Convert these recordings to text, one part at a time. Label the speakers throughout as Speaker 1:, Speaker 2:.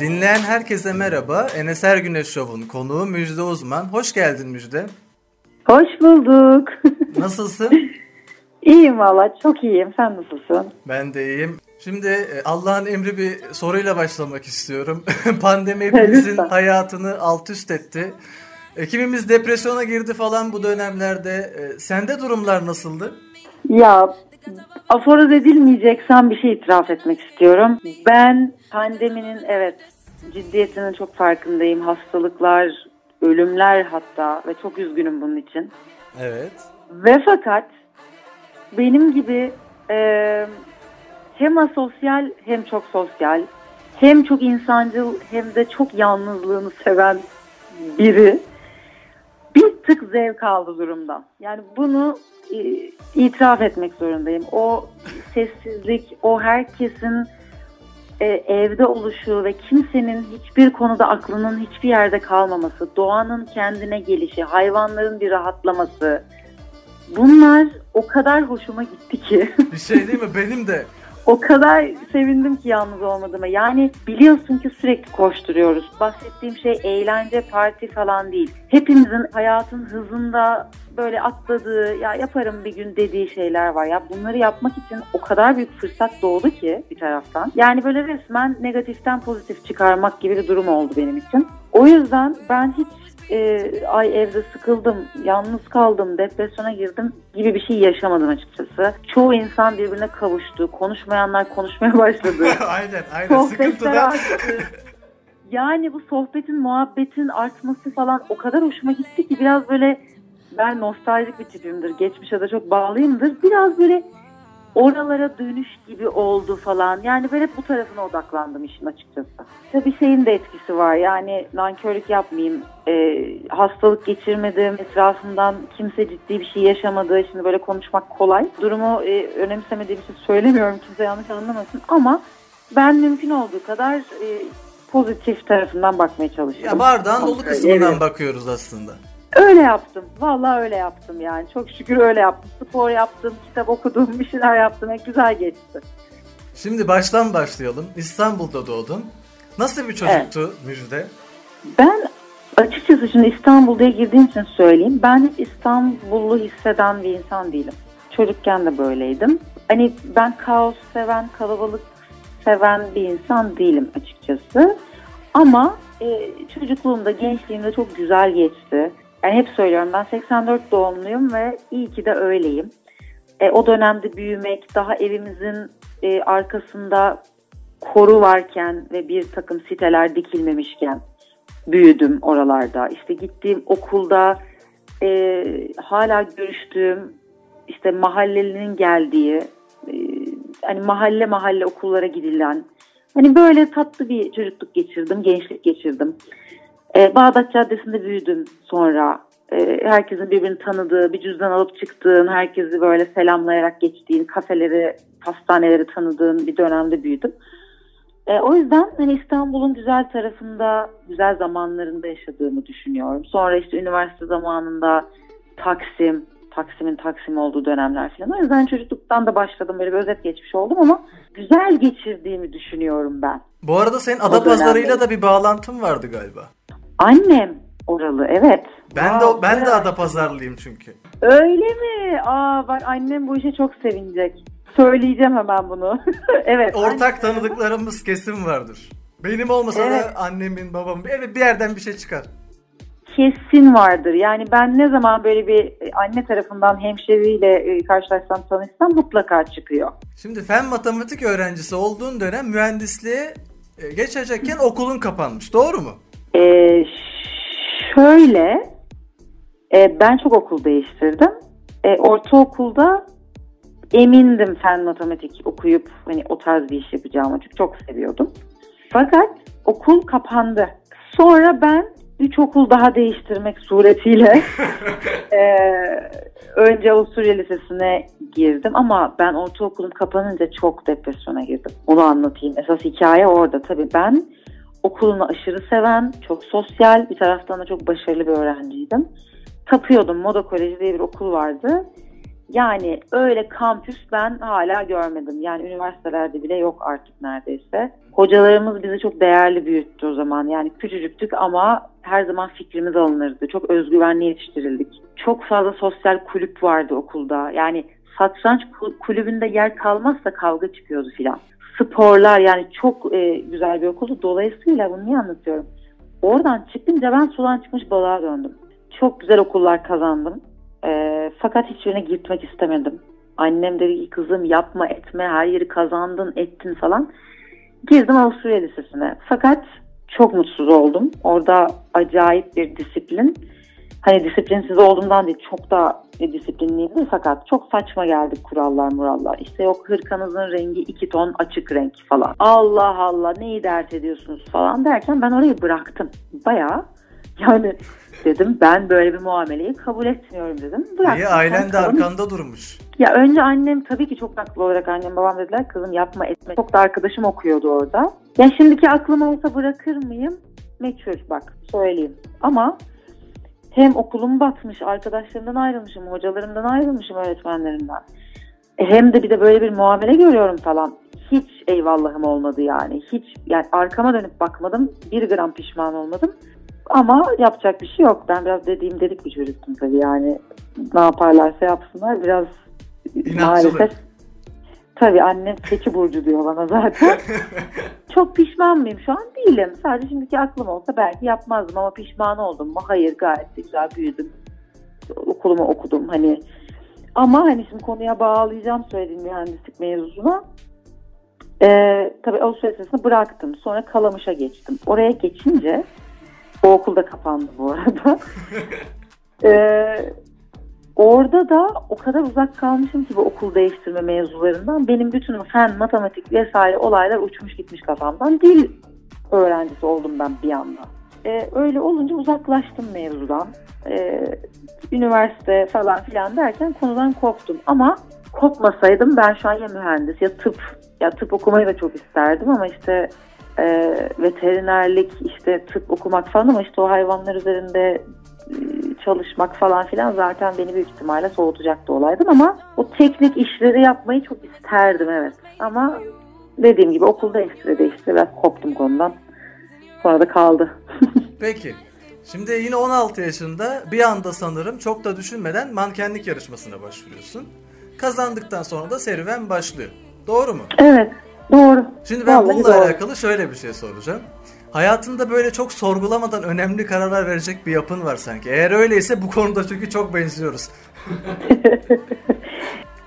Speaker 1: Dinleyen herkese merhaba. Enes Ergüneş Show'un konuğu Müjde Uzman. Hoş geldin Müjde.
Speaker 2: Hoş bulduk.
Speaker 1: Nasılsın?
Speaker 2: İyiyim valla çok iyiyim. Sen nasılsın?
Speaker 1: Ben de iyiyim. Şimdi e, Allah'ın emri bir soruyla başlamak istiyorum. Pandemi hepimizin
Speaker 2: Lütfen.
Speaker 1: hayatını alt üst etti. E, Kimimiz depresyona girdi falan bu dönemlerde. E, Sende durumlar nasıldı?
Speaker 2: Ya aforoz edilmeyeceksen bir şey itiraf etmek istiyorum. Ben pandeminin evet ciddiyetinin çok farkındayım. Hastalıklar, ölümler hatta ve çok üzgünüm bunun için.
Speaker 1: Evet.
Speaker 2: Ve fakat benim gibi e, hem asosyal hem çok sosyal hem çok insancıl hem de çok yalnızlığını seven biri bir tık zevk aldı durumdan. Yani bunu e, itiraf etmek zorundayım. O sessizlik, o herkesin e, evde oluşu ve kimsenin hiçbir konuda aklının hiçbir yerde kalmaması, doğanın kendine gelişi, hayvanların bir rahatlaması. Bunlar o kadar hoşuma gitti ki.
Speaker 1: Bir şey değil mi? Benim de.
Speaker 2: O kadar sevindim ki yalnız olmadığıma. Yani biliyorsun ki sürekli koşturuyoruz. Bahsettiğim şey eğlence, parti falan değil. Hepimizin hayatın hızında böyle atladığı, ya yaparım bir gün dediği şeyler var. Ya bunları yapmak için o kadar büyük fırsat doğdu ki bir taraftan. Yani böyle resmen negatiften pozitif çıkarmak gibi bir durum oldu benim için. O yüzden ben hiç e, ay evde sıkıldım, yalnız kaldım, depresyona girdim gibi bir şey yaşamadım açıkçası. Çoğu insan birbirine kavuştu. Konuşmayanlar konuşmaya başladı.
Speaker 1: aynen aynen.
Speaker 2: Sohbetler arttı. Yani bu sohbetin, muhabbetin artması falan o kadar hoşuma gitti ki biraz böyle ben nostaljik bir tipimdir. Geçmişe de çok bağlıyımdır. Biraz böyle oralara dönüş gibi oldu falan. Yani böyle bu tarafına odaklandım işin açıkçası. Tabii şeyin de etkisi var. Yani nankörlük yapmayayım. Ee, hastalık geçirmedim. Etrafımdan kimse ciddi bir şey yaşamadı. Şimdi böyle konuşmak kolay. Durumu e, önemsemediğim için söylemiyorum. Kimse yanlış anlamasın. Ama ben mümkün olduğu kadar e, pozitif tarafından bakmaya çalışıyorum.
Speaker 1: Ya bardağın dolu kısmından
Speaker 2: evet.
Speaker 1: bakıyoruz aslında.
Speaker 2: Öyle yaptım. Vallahi öyle yaptım yani. Çok şükür öyle yaptım. Spor yaptım, kitap okudum, bir şeyler yaptım. Hep güzel geçti.
Speaker 1: Şimdi baştan başlayalım. İstanbul'da doğdun. Nasıl bir çocuktu Müjde?
Speaker 2: Ben açıkçası şimdi İstanbul'da girdiğim için söyleyeyim. Ben hiç İstanbul'u hisseden bir insan değilim. Çocukken de böyleydim. Hani ben kaos seven, kalabalık seven bir insan değilim açıkçası. Ama e, çocukluğumda, gençliğimde çok güzel geçti. Yani hep söylüyorum ben 84 doğumluyum ve iyi ki de öyleyim. E, o dönemde büyümek, daha evimizin e, arkasında koru varken ve bir takım siteler dikilmemişken büyüdüm oralarda. İşte gittiğim okulda e, hala görüştüğüm işte mahallelinin geldiği e, hani mahalle mahalle okullara gidilen hani böyle tatlı bir çocukluk geçirdim, gençlik geçirdim. E, Bağdat Caddesi'nde büyüdüm sonra. E, herkesin birbirini tanıdığı, bir cüzdan alıp çıktığın, herkesi böyle selamlayarak geçtiğin, kafeleri, pastaneleri tanıdığın bir dönemde büyüdüm. E, o yüzden hani İstanbul'un güzel tarafında, güzel zamanlarında yaşadığımı düşünüyorum. Sonra işte üniversite zamanında Taksim, Taksim'in Taksim olduğu dönemler falan. O yüzden çocukluktan da başladım böyle bir özet geçmiş oldum ama güzel geçirdiğimi düşünüyorum ben.
Speaker 1: Bu arada senin Adapazarı'yla da bir bağlantın vardı galiba.
Speaker 2: Annem oralı evet.
Speaker 1: Ben de
Speaker 2: Aa,
Speaker 1: ben de
Speaker 2: evet.
Speaker 1: Adapazarlıyım çünkü.
Speaker 2: Öyle mi? Aa bak annem bu işe çok sevinecek. Söyleyeceğim hemen bunu. evet.
Speaker 1: Ortak tanıdıklarımız kesin vardır. Benim olmasa
Speaker 2: Evet.
Speaker 1: da annemin, babamın bir bir yerden bir şey çıkar.
Speaker 2: kesin vardır. Yani ben ne zaman böyle bir e, anne tarafından hemşeriyle e, karşılaşsam tanışsam mutlaka çıkıyor.
Speaker 1: Şimdi fen matematik öğrencisi olduğun dönem mühendisliğe e, geçecekken okulun kapanmış. Doğru mu?
Speaker 2: Ee, şöyle e, ben çok okul değiştirdim. E, ortaokulda emindim fen matematik okuyup hani o tarz bir iş yapacağımı çünkü çok seviyordum. Fakat okul kapandı. Sonra ben üç okul daha değiştirmek suretiyle e, önce Avusturya Lisesi'ne girdim ama ben ortaokulum kapanınca çok depresyona girdim. Onu anlatayım. Esas hikaye orada. Tabii ben okulunu aşırı seven, çok sosyal, bir taraftan da çok başarılı bir öğrenciydim. Tapıyordum. Moda Koleji diye bir okul vardı. Yani öyle kampüs ben hala görmedim. Yani üniversitelerde bile yok artık neredeyse. Hocalarımız bizi çok değerli büyüttü o zaman. Yani küçücüktük ama her zaman fikrimiz alınırdı. Çok özgüvenli yetiştirildik. Çok fazla sosyal kulüp vardı okulda. Yani satranç kulübünde yer kalmazsa kavga çıkıyordu filan. Sporlar yani çok e, güzel bir okuldu. Dolayısıyla bunu niye anlatıyorum? Oradan çıkınca ben sudan çıkmış balığa döndüm. Çok güzel okullar kazandım. E, fakat hiçbirine gitmek istemedim. Annem dedi ki kızım yapma etme her yeri kazandın ettin falan. Girdim Avusturya Lisesi'ne. Fakat çok mutsuz oldum. Orada acayip bir disiplin. Hani disiplinsiz olduğumdan değil çok da disiplinliydi fakat çok saçma geldi kurallar murallar. İşte yok hırkanızın rengi iki ton açık renk falan. Allah Allah neyi dert ediyorsunuz falan derken ben orayı bıraktım. Bayağı yani dedim ben böyle bir muameleyi kabul etmiyorum dedim.
Speaker 1: Bıraktım. Niye ailen de arkanda durmuş?
Speaker 2: Ya önce annem tabii ki çok haklı olarak annem babam dediler kızım yapma etme. Çok da arkadaşım okuyordu orada. Ya şimdiki aklım olsa bırakır mıyım? Meçhul bak söyleyeyim. Ama hem okulum batmış, arkadaşlarımdan ayrılmışım, hocalarımdan ayrılmışım, öğretmenlerimden. E hem de bir de böyle bir muamele görüyorum falan. Hiç eyvallahım olmadı yani. Hiç yani arkama dönüp bakmadım. Bir gram pişman olmadım. Ama yapacak bir şey yok. Ben biraz dediğim dedik bir çocuktum tabii yani. Ne yaparlarsa yapsınlar. Biraz
Speaker 1: İnatçılık. maalesef
Speaker 2: Tabii annem keçi burcu diyor bana zaten. Çok pişman mıyım? Şu an değilim. Sadece şimdiki aklım olsa belki yapmazdım ama pişman oldum mu? Hayır gayet de güzel büyüdüm. Okulumu okudum hani. Ama hani şimdi konuya bağlayacağım söylediğim mühendislik mevzusuna. Ee, tabii Avusturya Lisesi'ni bıraktım. Sonra Kalamış'a geçtim. Oraya geçince o okulda kapandı bu arada. ee, Orada da o kadar uzak kalmışım ki bu okul değiştirme mevzularından. Benim bütün fen, matematik vesaire olaylar uçmuş gitmiş kafamdan. Dil öğrencisi oldum ben bir anda. Ee, öyle olunca uzaklaştım mevzudan. Ee, üniversite falan filan derken konudan koptum. Ama kopmasaydım ben şu an ya mühendis ya tıp ya tıp okumayı da çok isterdim ama işte e, veterinerlik işte tıp okumak falan ama işte o hayvanlar üzerinde çalışmak falan filan zaten beni büyük ihtimalle soğutacaktı olaydım ama o teknik işleri yapmayı çok isterdim evet. Ama dediğim gibi okulda ekstra değişti. Biraz koptum konudan. Sonra da kaldı.
Speaker 1: Peki. Şimdi yine 16 yaşında bir anda sanırım çok da düşünmeden mankenlik yarışmasına başvuruyorsun. Kazandıktan sonra da serüven başlıyor. Doğru mu?
Speaker 2: Evet. Doğru.
Speaker 1: Şimdi ben Vallahi bununla doğru. alakalı şöyle bir şey soracağım. Hayatında böyle çok sorgulamadan önemli kararlar verecek bir yapın var sanki. Eğer öyleyse bu konuda çünkü çok benziyoruz.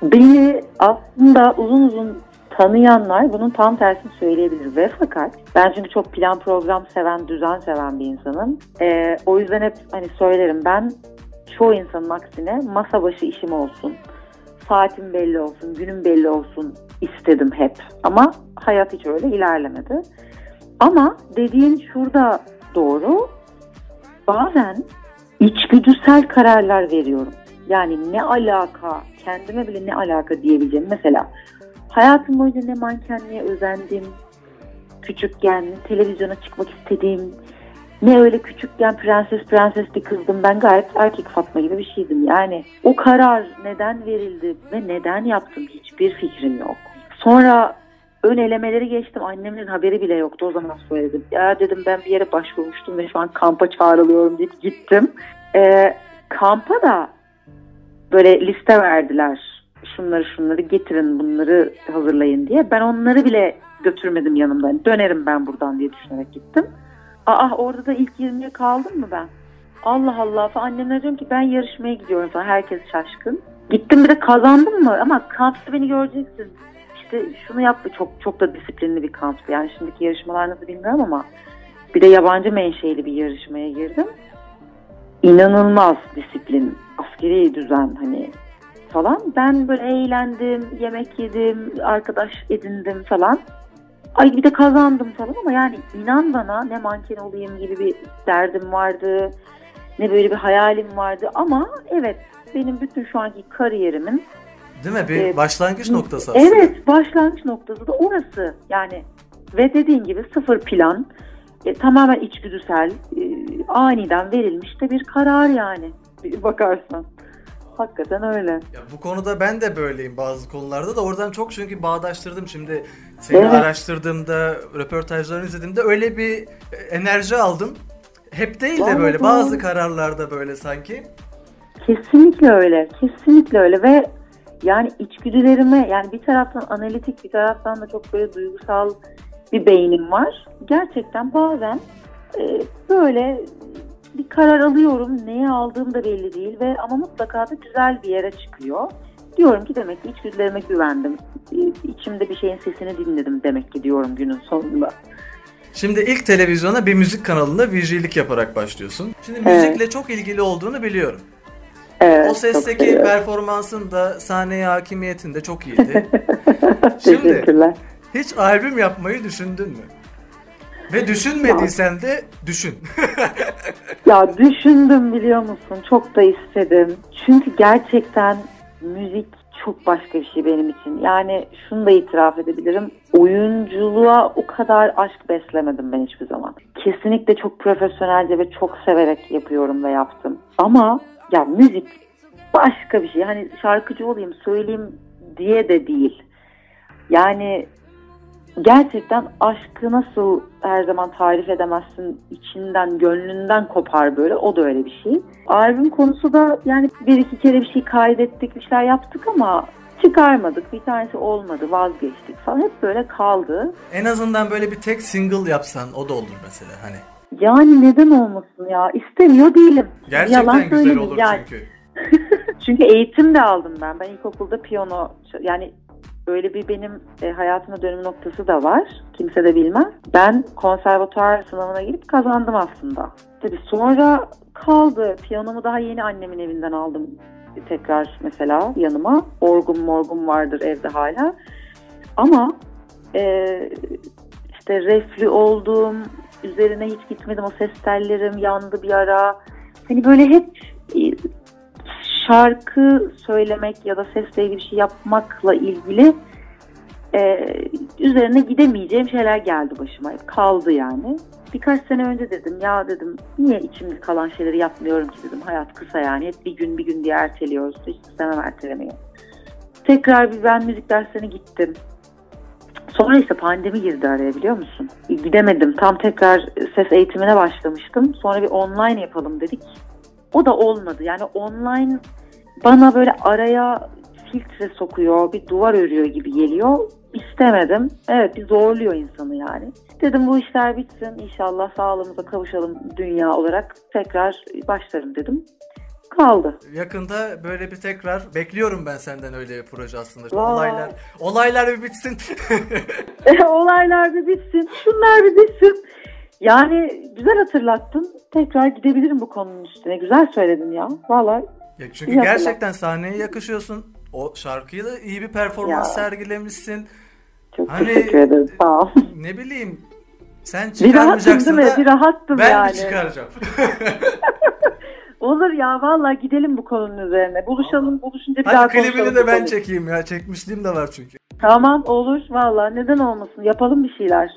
Speaker 2: Beni aslında uzun uzun tanıyanlar bunun tam tersini söyleyebilir ve fakat ben çünkü çok plan program seven, düzen seven bir insanım. Ee, o yüzden hep hani söylerim ben çoğu insanın aksine masa başı işim olsun, saatim belli olsun, günüm belli olsun istedim hep. Ama hayat hiç öyle ilerlemedi. Ama dediğin şurada doğru. Bazen içgüdüsel kararlar veriyorum. Yani ne alaka, kendime bile ne alaka diyebileceğim. Mesela hayatım boyunca ne mankenliğe özendim, küçükken televizyona çıkmak istediğim, ne öyle küçükken prenses prenses bir kızdım. Ben gayet erkek Fatma gibi bir şeydim. Yani o karar neden verildi ve neden yaptım hiçbir fikrim yok. Sonra ön elemeleri geçtim. Annemin haberi bile yoktu. O zaman söyledim. Ya dedim ben bir yere başvurmuştum ve şu an kampa çağrılıyorum deyip gittim. Ee, kampa da böyle liste verdiler. Şunları şunları getirin bunları hazırlayın diye. Ben onları bile götürmedim yanımda. Yani dönerim ben buradan diye düşünerek gittim. Aa orada da ilk 20'ye kaldım mı ben? Allah Allah falan. Annemler diyorum ki ben yarışmaya gidiyorum falan. Herkes şaşkın. Gittim bir de kazandım mı? Ama kampta beni göreceksin işte şunu yaptı çok çok da disiplinli bir kamptı. Yani şimdiki yarışmalar nasıl bilmiyorum ama bir de yabancı menşeli bir yarışmaya girdim. İnanılmaz disiplin, askeri düzen hani falan. Ben böyle eğlendim, yemek yedim, arkadaş edindim falan. Ay bir de kazandım falan ama yani inan bana ne manken olayım gibi bir derdim vardı. Ne böyle bir hayalim vardı ama evet benim bütün şu anki kariyerimin
Speaker 1: Değil mi? Bir ee, başlangıç noktası aslında.
Speaker 2: Evet, başlangıç noktası da orası. Yani ve dediğin gibi sıfır plan, e, tamamen içgüdüsel, e, aniden verilmiş de bir karar yani. Bir bakarsan. hakikaten öyle.
Speaker 1: Ya bu konuda ben de böyleyim bazı konularda da oradan çok çünkü bağdaştırdım şimdi seni
Speaker 2: Evet.
Speaker 1: araştırdığımda röportajlarını izlediğimde öyle bir e, enerji aldım. Hep değil de böyle bazı kararlarda böyle sanki.
Speaker 2: Kesinlikle öyle. Kesinlikle öyle ve yani içgüdülerime yani bir taraftan analitik bir taraftan da çok böyle duygusal bir beynim var. Gerçekten bazen e, böyle bir karar alıyorum. Neye aldığım da belli değil ve ama mutlaka da güzel bir yere çıkıyor. Diyorum ki demek ki içgüdülerime güvendim. E, İçimde bir şeyin sesini dinledim demek ki diyorum günün sonunda.
Speaker 1: Şimdi ilk televizyona bir müzik kanalında VJ'lik yaparak başlıyorsun. Şimdi
Speaker 2: Evet.
Speaker 1: müzikle çok ilgili olduğunu biliyorum.
Speaker 2: Evet,
Speaker 1: o sesteki performansın da sahneye hakimiyetin de çok iyiydi. Şimdi-
Speaker 2: Teşekkürler.
Speaker 1: Hiç albüm yapmayı düşündün mü? Ve düşünmediysen de düşün.
Speaker 2: Ya düşündüm biliyor musun? Çok da istedim. Çünkü gerçekten müzik çok başka bir şey benim için. Yani şunu da itiraf edebilirim. Oyunculuğa o kadar aşk beslemedim ben hiçbir zaman. Kesinlikle çok profesyonelce ve çok severek yapıyorum ve yaptım. Ama ya müzik başka bir şey. Hani şarkıcı olayım, söyleyeyim diye de değil. Yani gerçekten aşkı nasıl her zaman tarif edemezsin içinden gönlünden kopar böyle o da öyle bir şey. Albüm konusu da yani bir iki kere bir şey kaydettik bir şeyler yaptık ama çıkarmadık bir tanesi olmadı vazgeçtik falan hep böyle kaldı.
Speaker 1: en azından böyle bir tek single yapsan o da olur mesela hani.
Speaker 2: Yani neden olmasın ya istemiyor değilim.
Speaker 1: Gerçekten
Speaker 2: Yalan
Speaker 1: güzel olur
Speaker 2: Yani
Speaker 1: çünkü.
Speaker 2: Çünkü eğitim de aldım ben. Ben ilkokulda piyano yani öyle bir benim e, hayatımda dönüm noktası da var. Kimse de bilmez. Ben konservatuar sınavına girip kazandım aslında. Tabii sonra kaldı. Piyanomu daha yeni annemin evinden aldım tekrar mesela yanıma. Orgum morgum vardır evde hala. Ama e, işte reflü oldum. Üzerine hiç gitmedim. O ses tellerim yandı bir ara. Hani böyle hep e, şarkı söylemek ya da sesle ilgili bir şey yapmakla ilgili e, üzerine gidemeyeceğim şeyler geldi başıma. Kaldı yani. Birkaç sene önce dedim ya dedim niye içimde kalan şeyleri yapmıyorum ki dedim. Hayat kısa yani. Hep bir gün bir gün diye erteliyoruz. Hiç istemem ertelemeyi. Tekrar bir ben müzik derslerine gittim. Sonra işte pandemi girdi araya biliyor musun? Gidemedim. Tam tekrar ses eğitimine başlamıştım. Sonra bir online yapalım dedik. O da olmadı. Yani online bana böyle araya filtre sokuyor, bir duvar örüyor gibi geliyor. İstemedim. Evet bir zorluyor insanı yani. Dedim bu işler bitsin. İnşallah sağlığımıza kavuşalım dünya olarak. Tekrar başlarım dedim. Kaldı.
Speaker 1: Yakında böyle bir tekrar bekliyorum ben senden öyle bir proje aslında.
Speaker 2: Vay.
Speaker 1: Olaylar olaylar bir bitsin.
Speaker 2: Olaylar bir bitsin. Şunlar bir bitsin. Yani güzel hatırlattın. Tekrar gidebilirim bu konunun üstüne. Güzel söyledin ya. Vallahi
Speaker 1: Ya çünkü gerçekten sahneye yakışıyorsun. O şarkıyı da iyi bir performans
Speaker 2: Ya.
Speaker 1: sergilemişsin.
Speaker 2: çok
Speaker 1: Hani-
Speaker 2: teşekkür ederim. Sağ ol.
Speaker 1: Ne bileyim sen
Speaker 2: Bir rahattım
Speaker 1: çıkarmayacaksın
Speaker 2: değil mi?
Speaker 1: da
Speaker 2: Bir rahattım
Speaker 1: ben
Speaker 2: yani.
Speaker 1: mi çıkaracağım?
Speaker 2: Olur ya vallahi gidelim bu konunun üzerine. Buluşalım buluşunca bir daha
Speaker 1: Hadi klibini
Speaker 2: konuşalım
Speaker 1: de
Speaker 2: bu
Speaker 1: ben
Speaker 2: konuyu.
Speaker 1: çekeyim ya. Çekmişliğim de var çünkü.
Speaker 2: Tamam olur vallahi neden olmasın yapalım bir şeyler.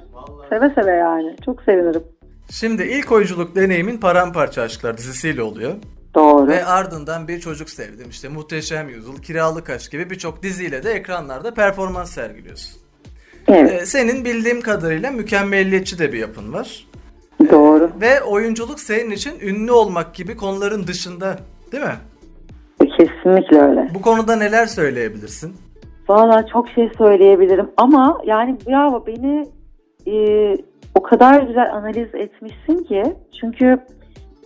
Speaker 2: Seve seve yani çok sevinirim.
Speaker 1: Şimdi ilk oyunculuk deneyimin Paramparça Aşklar dizisiyle oluyor.
Speaker 2: Doğru.
Speaker 1: Ve ardından Bir Çocuk Sevdim, işte Muhteşem Yüzyıl, Kiralık Aşk gibi birçok diziyle de ekranlarda performans sergiliyorsun.
Speaker 2: Evet
Speaker 1: Ee, senin bildiğim kadarıyla mükemmelliyetçi de bir yapın var.
Speaker 2: Doğru.
Speaker 1: Ve oyunculuk senin için ünlü olmak gibi konuların dışında değil mi?
Speaker 2: Kesinlikle öyle.
Speaker 1: Bu konuda neler söyleyebilirsin?
Speaker 2: Valla çok şey söyleyebilirim ama yani bravo beni e, o kadar güzel analiz etmişsin ki çünkü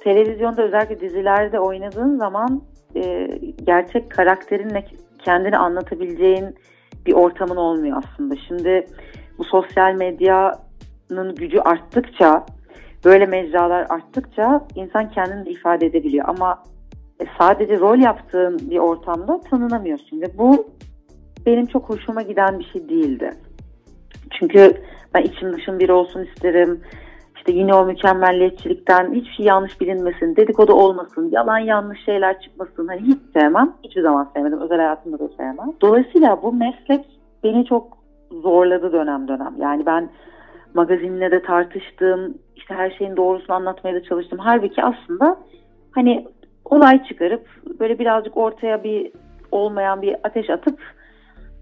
Speaker 2: televizyonda özellikle dizilerde oynadığın zaman e, gerçek karakterinle kendini anlatabileceğin bir ortamın olmuyor aslında. Şimdi bu sosyal medyanın gücü arttıkça böyle mecralar arttıkça insan kendini de ifade edebiliyor ama e, sadece rol yaptığın bir ortamda tanınamıyorsun ve bu benim çok hoşuma giden bir şey değildi. Çünkü ben içim dışım bir olsun isterim. İşte yine o mükemmelliyetçilikten hiçbir şey yanlış bilinmesin, dedikodu olmasın, yalan yanlış şeyler çıkmasın. Hani hiç sevmem. Hiçbir zaman sevmedim. Özel hayatımda da sevmem. Dolayısıyla bu meslek beni çok zorladı dönem dönem. Yani ben magazinle de tartıştım. İşte her şeyin doğrusunu anlatmaya da çalıştım. Halbuki aslında hani olay çıkarıp böyle birazcık ortaya bir olmayan bir ateş atıp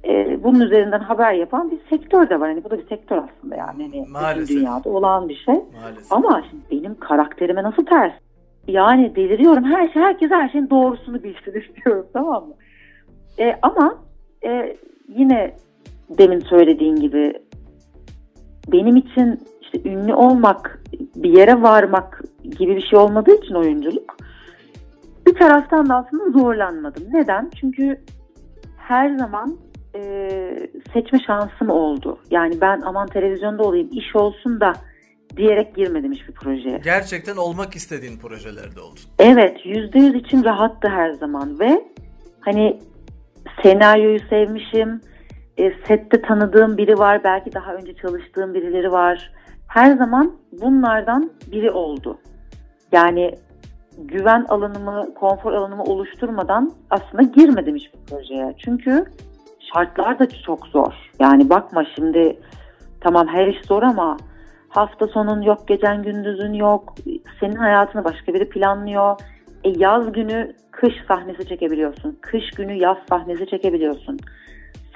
Speaker 2: e, bunun üzerinden haber yapan bir sektör de var. Hani bu da bir sektör aslında yani. Hani
Speaker 1: Maalesef.
Speaker 2: dünyada olan bir şey.
Speaker 1: Maalesef.
Speaker 2: Ama şimdi benim karakterime nasıl ters? Yani deliriyorum. Her şey, herkes her şeyin doğrusunu bilsin istiyorum tamam mı? E, ama e, yine demin söylediğin gibi benim için işte ünlü olmak, bir yere varmak gibi bir şey olmadığı için oyunculuk bir taraftan da aslında zorlanmadım. Neden? Çünkü her zaman e, seçme şansım oldu. Yani ben aman televizyonda olayım, iş olsun da diyerek girmedim hiçbir projeye.
Speaker 1: Gerçekten olmak istediğin projelerde oldun.
Speaker 2: Evet, yüzde yüz için rahattı her zaman ve hani senaryoyu sevmişim, e, sette tanıdığım biri var, belki daha önce çalıştığım birileri var. Her zaman bunlardan biri oldu. Yani güven alanımı, konfor alanımı oluşturmadan aslında girmedim hiçbir projeye. Çünkü şartlar da çok zor. Yani bakma şimdi tamam her iş zor ama hafta sonun yok, gecen gündüzün yok. Senin hayatını başka biri planlıyor. E, yaz günü kış sahnesi çekebiliyorsun. Kış günü yaz sahnesi çekebiliyorsun.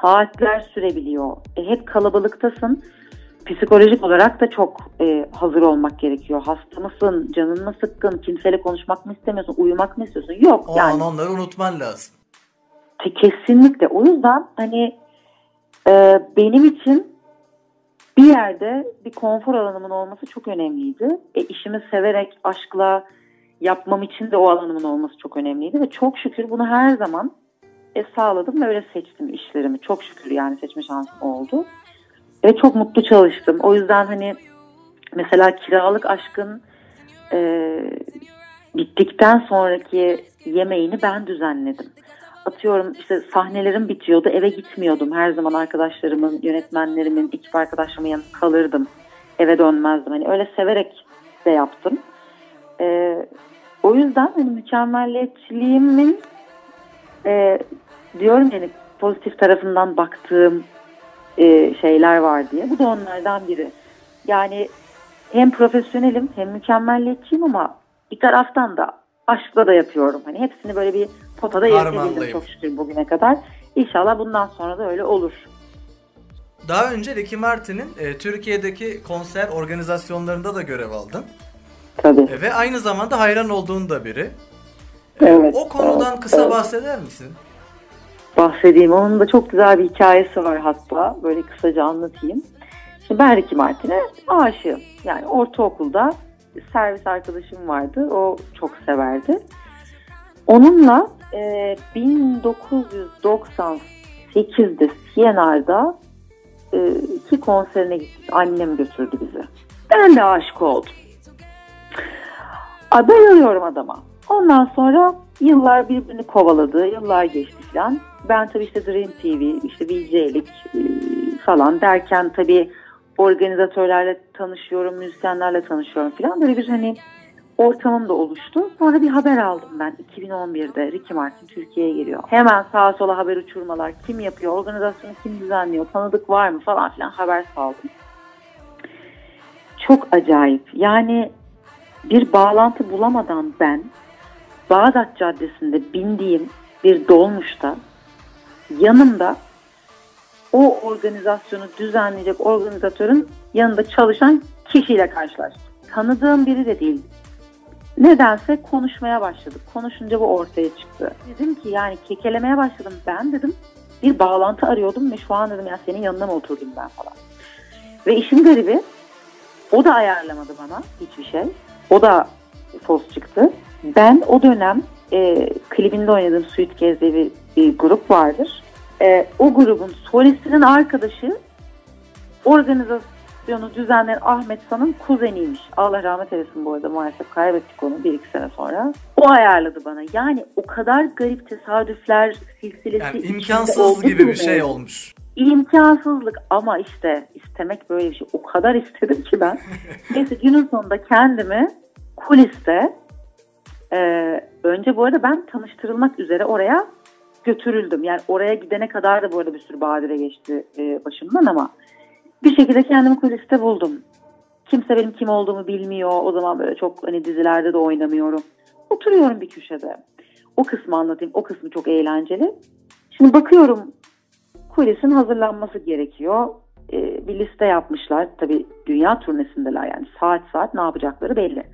Speaker 2: Saatler sürebiliyor. E, hep kalabalıktasın. Psikolojik olarak da çok e, hazır olmak gerekiyor. Hasta mısın? Canın mı sıkkın? Kimseyle konuşmak mı istemiyorsun? Uyumak mı istiyorsun? Yok
Speaker 1: O
Speaker 2: yani.
Speaker 1: an onları unutman lazım.
Speaker 2: Kesinlikle. O yüzden hani e, benim için bir yerde bir konfor alanımın olması çok önemliydi. E, işimi severek, aşkla yapmam için de o alanımın olması çok önemliydi. Ve çok şükür bunu her zaman e, sağladım ve öyle seçtim işlerimi. Çok şükür yani seçme şansım oldu. Ve çok mutlu çalıştım. O yüzden hani mesela kiralık aşkın e, bittikten sonraki yemeğini ben düzenledim atıyorum işte sahnelerim bitiyordu eve gitmiyordum. Her zaman arkadaşlarımın, yönetmenlerimin, ekip arkadaşlarımın yanında kalırdım. Eve dönmezdim. Hani öyle severek de yaptım. Ee, o yüzden hani mükemmelliyetçiliğimin e, diyorum yani pozitif tarafından baktığım e, şeyler var diye. Bu da onlardan biri. Yani hem profesyonelim hem mükemmelliyetçiyim ama bir taraftan da aşkla da yapıyorum. Hani hepsini böyle bir potada yetebildim çok şükür bugüne kadar. İnşallah bundan sonra da öyle olur.
Speaker 1: Daha önce Ricky Martin'in e, Türkiye'deki konser organizasyonlarında da görev aldın.
Speaker 2: Tabii.
Speaker 1: E, ve aynı zamanda hayran olduğun da biri. E,
Speaker 2: Evet,
Speaker 1: o konudan
Speaker 2: evet,
Speaker 1: kısa
Speaker 2: evet.
Speaker 1: bahseder misin?
Speaker 2: Bahsedeyim. Onun da çok güzel bir hikayesi var hatta. Böyle kısaca anlatayım. Şimdi ben Ricky Martin'e aşığım. Yani ortaokulda servis arkadaşım vardı. O çok severdi. Onunla e, 1998'de CNR'da e, iki konserine gittik. Annem götürdü bizi. Ben de aşık oldum. Ay, bayılıyorum adama. Ondan sonra yıllar birbirini kovaladı. Yıllar geçti falan. Ben tabii işte Dream TV, işte VJ'lik e, falan derken tabii organizatörlerle tanışıyorum, müzisyenlerle tanışıyorum falan. Böyle bir hani ortamım da oluştu. Sonra bir haber aldım ben 2011'de Ricky Martin Türkiye'ye geliyor. Hemen sağa sola haber uçurmalar. Kim yapıyor, organizasyonu kim düzenliyor, tanıdık var mı falan filan haber saldım. Çok acayip. Yani bir bağlantı bulamadan ben Bağdat Caddesi'nde bindiğim bir dolmuşta yanımda o organizasyonu düzenleyecek organizatörün yanında çalışan kişiyle karşılaştım. Tanıdığım biri de değil. Nedense konuşmaya başladık. Konuşunca bu ortaya çıktı. Dedim ki yani kekelemeye başladım. Ben dedim bir bağlantı arıyordum ve şu an dedim ya senin yanına mı oturdum ben falan. Ve işin garibi o da ayarlamadı bana hiçbir şey. O da fos çıktı. Ben o dönem e, klibinde oynadığım Suitcase diye bir, bir grup vardır. E, o grubun solistinin arkadaşı organizasyonu düzenleyen Ahmet San'ın kuzeniymiş. Allah rahmet eylesin bu arada maalesef kaybettik onu bir iki sene sonra. O ayarladı bana. Yani o kadar garip tesadüfler silsilesi
Speaker 1: Yani imkansız gibi bir şey olmuş.
Speaker 2: İmkansızlık ama işte istemek böyle bir şey. O kadar istedim ki ben. Neyse günün sonunda kendimi kuliste e, önce bu arada ben tanıştırılmak üzere oraya götürüldüm. Yani oraya gidene kadar da bu arada bir sürü badire geçti e, başımdan ama bir şekilde kendimi kuliste buldum. Kimse benim kim olduğumu bilmiyor. O zaman böyle çok hani dizilerde de oynamıyorum. Oturuyorum bir köşede. O kısmı anlatayım. O kısmı çok eğlenceli. Şimdi bakıyorum kulisin hazırlanması gerekiyor. Ee, bir liste yapmışlar. Tabii dünya turnesindeler yani saat saat ne yapacakları belli.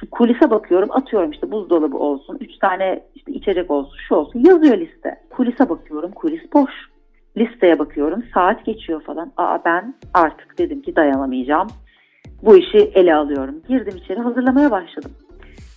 Speaker 2: Şimdi kulise bakıyorum atıyorum işte buzdolabı olsun, üç tane işte içecek olsun, şu olsun yazıyor liste. Kulise bakıyorum kulis boş. Listeye bakıyorum saat geçiyor falan. Aa ben artık dedim ki dayanamayacağım. Bu işi ele alıyorum. Girdim içeri hazırlamaya başladım.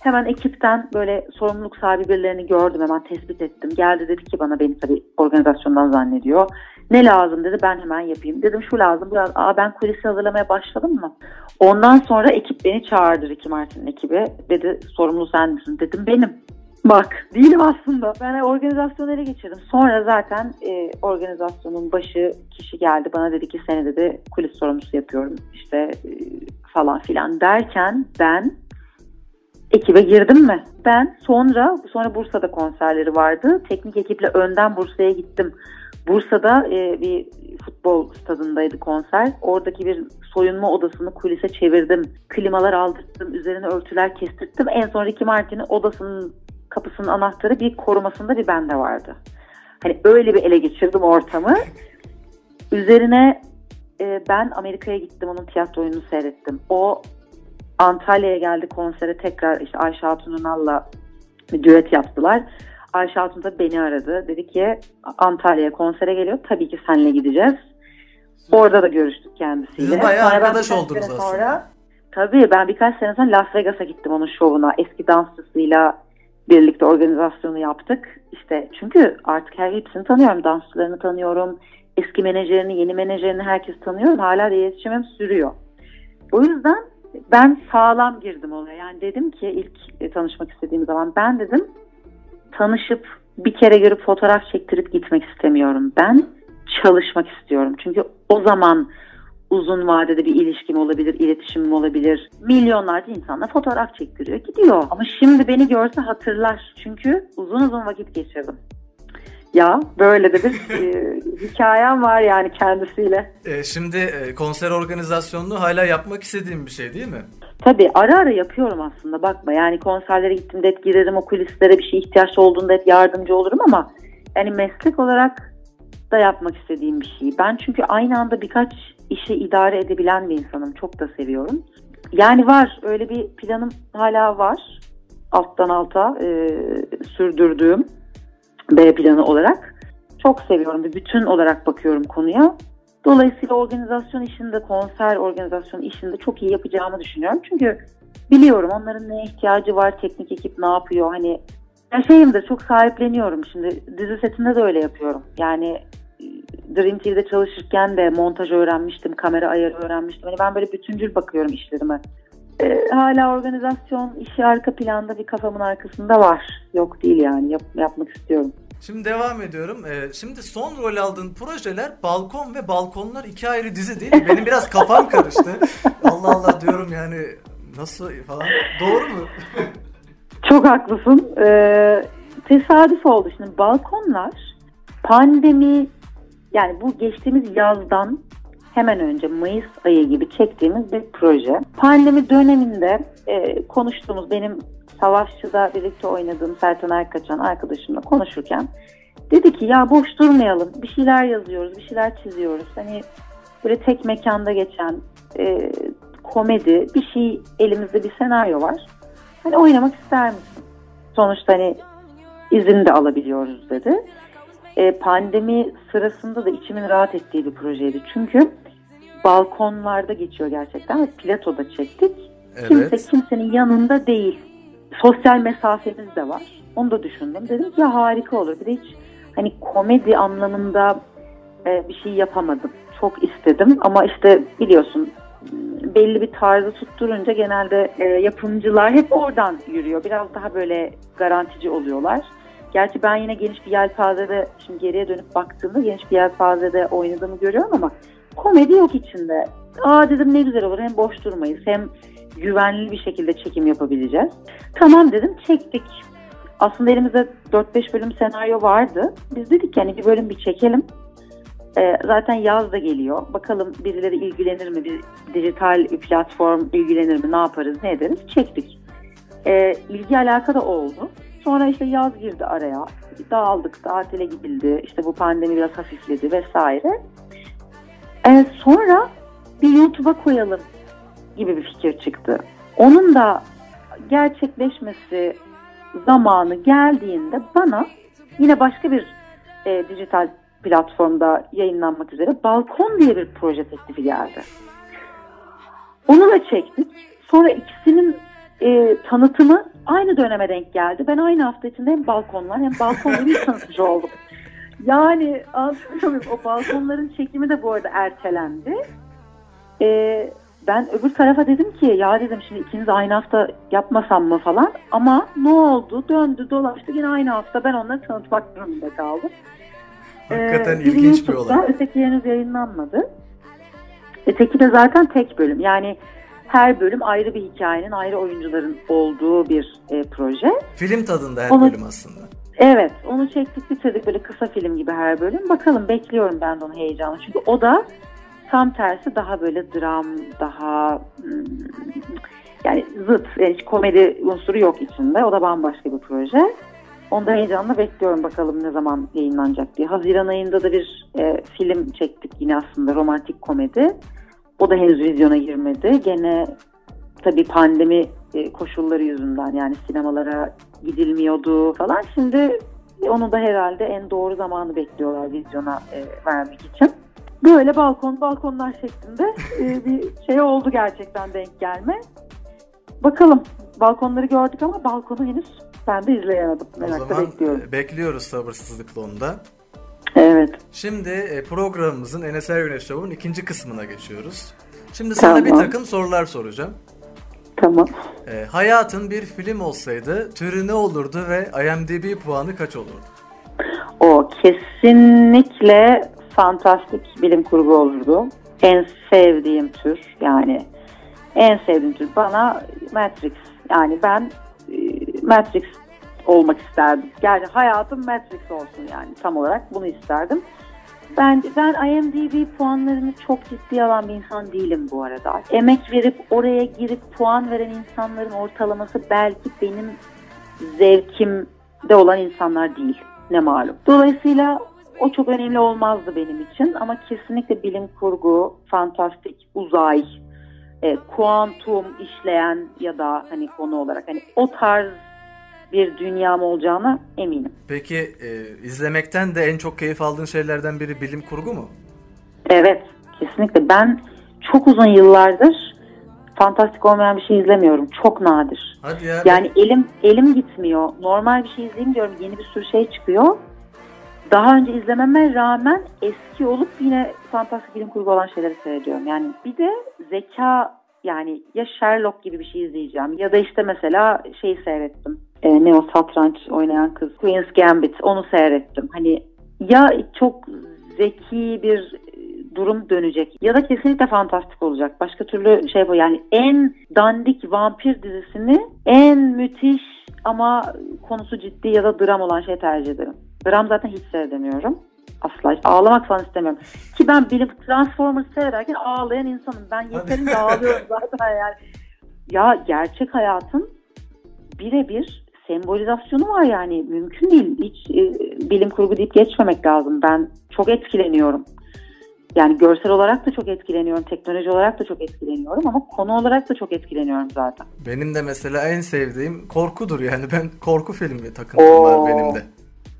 Speaker 2: Hemen ekipten böyle sorumluluk sahibi birilerini gördüm hemen tespit ettim. Geldi dedi ki bana beni tabii organizasyondan zannediyor. Ne lazım dedi ben hemen yapayım. Dedim şu lazım lazım. Aa ben kulisi hazırlamaya başladım mı? Ondan sonra ekip beni çağırdı Ricky Martin'in ekibi. Dedi sorumlu sen misin? Dedim benim. Bak değilim aslında. Ben organizasyonu ele geçirdim. Sonra zaten e, organizasyonun başı kişi geldi. Bana dedi ki seni dedi kulis sorumlusu yapıyorum. İşte e, falan filan derken ben ekibe girdim mi? Ben sonra sonra Bursa'da konserleri vardı. Teknik ekiple önden Bursa'ya gittim. Bursa'da e, bir futbol stadındaydı konser. Oradaki bir soyunma odasını kulise çevirdim. Klimalar aldırttım, üzerine örtüler kestirttim. En son Ricky Martin'in odasının kapısının anahtarı bir korumasında bir bende vardı. Hani öyle bir ele geçirdim ortamı. Üzerine e, ben Amerika'ya gittim onun tiyatro oyununu seyrettim. O Antalya'ya geldi konsere tekrar işte Ayşe Hatun Ünal'la bir düet yaptılar. Ayşe Hatun da beni aradı. Dedi ki Antalya'ya konsere geliyor. Tabii ki seninle gideceğiz. Orada da görüştük kendisiyle.
Speaker 1: Siz bayağı
Speaker 2: Sonra
Speaker 1: arkadaş oldunuz aslında.
Speaker 2: Sonra, tabii ben birkaç sene sonra Las Vegas'a gittim onun şovuna. Eski dansçısıyla birlikte organizasyonu yaptık. İşte çünkü artık her hepsini tanıyorum. Dansçılarını tanıyorum. Eski menajerini, yeni menajerini herkes tanıyorum. Hala da iletişimim sürüyor. O yüzden ben sağlam girdim olaya. Yani dedim ki ilk tanışmak istediğim zaman ben dedim tanışıp bir kere görüp fotoğraf çektirip gitmek istemiyorum. Ben çalışmak istiyorum. Çünkü o zaman uzun vadede bir ilişkim olabilir, iletişimim olabilir. Milyonlarca insanla fotoğraf çektiriyor, gidiyor. Ama şimdi beni görse hatırlar. Çünkü uzun uzun vakit geçirdim. Ya böyle de bir e, hikayem var yani kendisiyle.
Speaker 1: E, şimdi e, konser organizasyonunu hala yapmak istediğim bir şey değil mi?
Speaker 2: Tabii ara ara yapıyorum aslında bakma yani konserlere gittiğimde hep girerim o kulislere bir şey ihtiyaç olduğunda hep yardımcı olurum ama yani meslek olarak da yapmak istediğim bir şey. Ben çünkü aynı anda birkaç işi idare edebilen bir insanım. Çok da seviyorum. Yani var öyle bir planım hala var. Alttan alta e, sürdürdüğüm B planı olarak. Çok seviyorum. Bütün olarak bakıyorum konuya. Dolayısıyla organizasyon işinde, konser organizasyon işinde çok iyi yapacağımı düşünüyorum. Çünkü biliyorum onların neye ihtiyacı var, teknik ekip ne yapıyor. Hani ya şeyimdir çok sahipleniyorum. Şimdi dizi setinde de öyle yapıyorum. Yani e, Dream TV'de çalışırken de montaj öğrenmiştim, kamera ayarı öğrenmiştim. Hani ben böyle bütüncül bakıyorum işlerime. Ee, hala organizasyon işi arka planda bir kafamın arkasında var. Yok değil yani Yap- yapmak istiyorum.
Speaker 1: Şimdi devam ediyorum. E, şimdi son rol aldığın projeler Balkon ve Balkonlar iki ayrı dizi değil mi? Benim biraz kafam karıştı. Allah Allah diyorum yani nasıl falan. Doğru mu?
Speaker 2: Çok haklısın. Ee, tesadüf oldu. Şimdi balkonlar pandemi yani bu geçtiğimiz yazdan hemen önce Mayıs ayı gibi çektiğimiz bir proje. Pandemi döneminde e, konuştuğumuz benim Savaşçı'da birlikte oynadığım Sertan Erkaçan arkadaşımla konuşurken dedi ki ya boş durmayalım bir şeyler yazıyoruz bir şeyler çiziyoruz. Hani böyle tek mekanda geçen e, komedi bir şey elimizde bir senaryo var. Hani oynamak ister misin? Sonuçta hani izin de alabiliyoruz dedi. E, pandemi sırasında da içimin rahat ettiği bir projeydi. Çünkü balkonlarda geçiyor gerçekten ve platoda çektik. Kimse
Speaker 1: Evet.
Speaker 2: kimsenin yanında değil. Sosyal mesafemiz de var. Onu da düşündüm. Dedim ki ya harika olur. Bir de hiç hani komedi anlamında e, bir şey yapamadım. Çok istedim ama işte biliyorsun belli bir tarzı tutturunca genelde e, yapımcılar hep oradan yürüyor. Biraz daha böyle garantici oluyorlar. Gerçi ben yine geniş bir yelpazede, şimdi geriye dönüp baktığımda geniş bir yelpazede oynadığımı görüyorum ama komedi yok içinde. Aa dedim ne güzel olur hem boş durmayız hem güvenli bir şekilde çekim yapabileceğiz. Tamam dedim çektik. Aslında elimizde 4-5 bölüm senaryo vardı. Biz dedik yani bir bölüm bir çekelim. Ee, zaten yaz da geliyor. Bakalım birileri ilgilenir mi? Bir dijital platform ilgilenir mi? Ne yaparız, ne ederiz? Çektik. e, ilgi alaka da oldu. Sonra işte yaz girdi araya. Dağıldık, tatile gidildi. İşte bu pandemi biraz hafifledi vesaire. E, sonra bir YouTube'a koyalım gibi bir fikir çıktı. Onun da gerçekleşmesi zamanı geldiğinde bana yine başka bir e, dijital platformda yayınlanmak üzere Balkon diye bir proje teklifi geldi. Onu da çektik. Sonra ikisinin e, tanıtımı aynı döneme denk geldi. Ben aynı hafta içinde hem balkonlar hem balkon bir tanıtıcı oldum. Yani anlatabiliyor O balkonların çekimi de bu arada ertelendi. E, ben öbür tarafa dedim ki ya dedim şimdi ikiniz aynı hafta yapmasam mı falan. Ama ne oldu? Döndü dolaştı yine aynı hafta ben onları tanıtmak durumunda kaldım.
Speaker 1: Hakikaten ee, ilginç bir olay.
Speaker 2: Öteki henüz yayınlanmadı. Öteki de zaten tek bölüm. Yani her bölüm ayrı bir hikayenin, ayrı oyuncuların olduğu bir e, proje.
Speaker 1: Film tadında her onu, bölüm aslında.
Speaker 2: Evet, onu çektik bitirdik böyle kısa film gibi her bölüm. Bakalım bekliyorum ben de onu heyecanla. Çünkü o da tam tersi daha böyle dram, daha hmm, yani zıt, yani hiç komedi unsuru yok içinde. O da bambaşka bir proje. Onu da heyecanla bekliyorum bakalım ne zaman yayınlanacak diye. Haziran ayında da bir e, film çektik yine aslında romantik komedi. O da henüz vizyona girmedi. Gene tabii pandemi e, koşulları yüzünden yani sinemalara gidilmiyordu falan. Şimdi onu da herhalde en doğru zamanı bekliyorlar vizyona e, vermek için. Böyle balkon balkonlar şeklinde e, bir şey oldu gerçekten denk gelme. Bakalım balkonları gördük ama balkonu henüz ben de izleyemedim. Merakla
Speaker 1: o zaman
Speaker 2: bekliyorum.
Speaker 1: E, bekliyoruz sabırsızlıkla onu da.
Speaker 2: Evet.
Speaker 1: Şimdi e, programımızın Enes Güneş Show'un ikinci kısmına geçiyoruz. Şimdi sana tamam. bir takım sorular soracağım.
Speaker 2: Tamam.
Speaker 1: E, hayatın bir film olsaydı türü ne olurdu ve IMDb puanı kaç olurdu?
Speaker 2: O kesinlikle fantastik bilim kurgu olurdu. En sevdiğim tür yani en sevdiğim tür bana Matrix. Yani ben e, Matrix olmak isterdim. Yani hayatım Matrix olsun yani tam olarak bunu isterdim. Ben, ben IMDb puanlarını çok ciddi alan bir insan değilim bu arada. Emek verip oraya girip puan veren insanların ortalaması belki benim zevkimde olan insanlar değil. Ne malum. Dolayısıyla o çok önemli olmazdı benim için ama kesinlikle bilim kurgu, fantastik, uzay, e, kuantum işleyen ya da hani konu olarak hani o tarz bir dünyam olacağına eminim.
Speaker 1: Peki e, izlemekten de en çok keyif aldığın şeylerden biri bilim kurgu mu?
Speaker 2: Evet, kesinlikle. Ben çok uzun yıllardır fantastik olmayan bir şey izlemiyorum. Çok nadir.
Speaker 1: Hadi ya.
Speaker 2: Yani elim elim gitmiyor. Normal bir şey izleyeyim diyorum. Yeni bir sürü şey çıkıyor. Daha önce izlememe rağmen eski olup yine fantastik bilim kurgu olan şeyleri seyrediyorum. Yani bir de zeka yani ya Sherlock gibi bir şey izleyeceğim ya da işte mesela şeyi seyrettim e, ne o satranç oynayan kız Queen's Gambit onu seyrettim. Hani ya çok zeki bir e, durum dönecek ya da kesinlikle fantastik olacak. Başka türlü şey bu yani en dandik vampir dizisini en müthiş ama konusu ciddi ya da dram olan şey tercih ederim. Dram zaten hiç seyredemiyorum. Asla. Ağlamak falan istemiyorum. Ki ben bilim Transformers seyrederken ağlayan insanım. Ben yeterince ağlıyorum zaten yani. Ya gerçek hayatın birebir sembolizasyonu var yani mümkün değil. Hiç e, bilim kurgu deyip geçmemek lazım. Ben çok etkileniyorum. Yani görsel olarak da çok etkileniyorum, teknoloji olarak da çok etkileniyorum ama konu olarak da çok etkileniyorum zaten.
Speaker 1: Benim de mesela en sevdiğim korkudur yani ben korku filmi takıntım Oo. var benim de.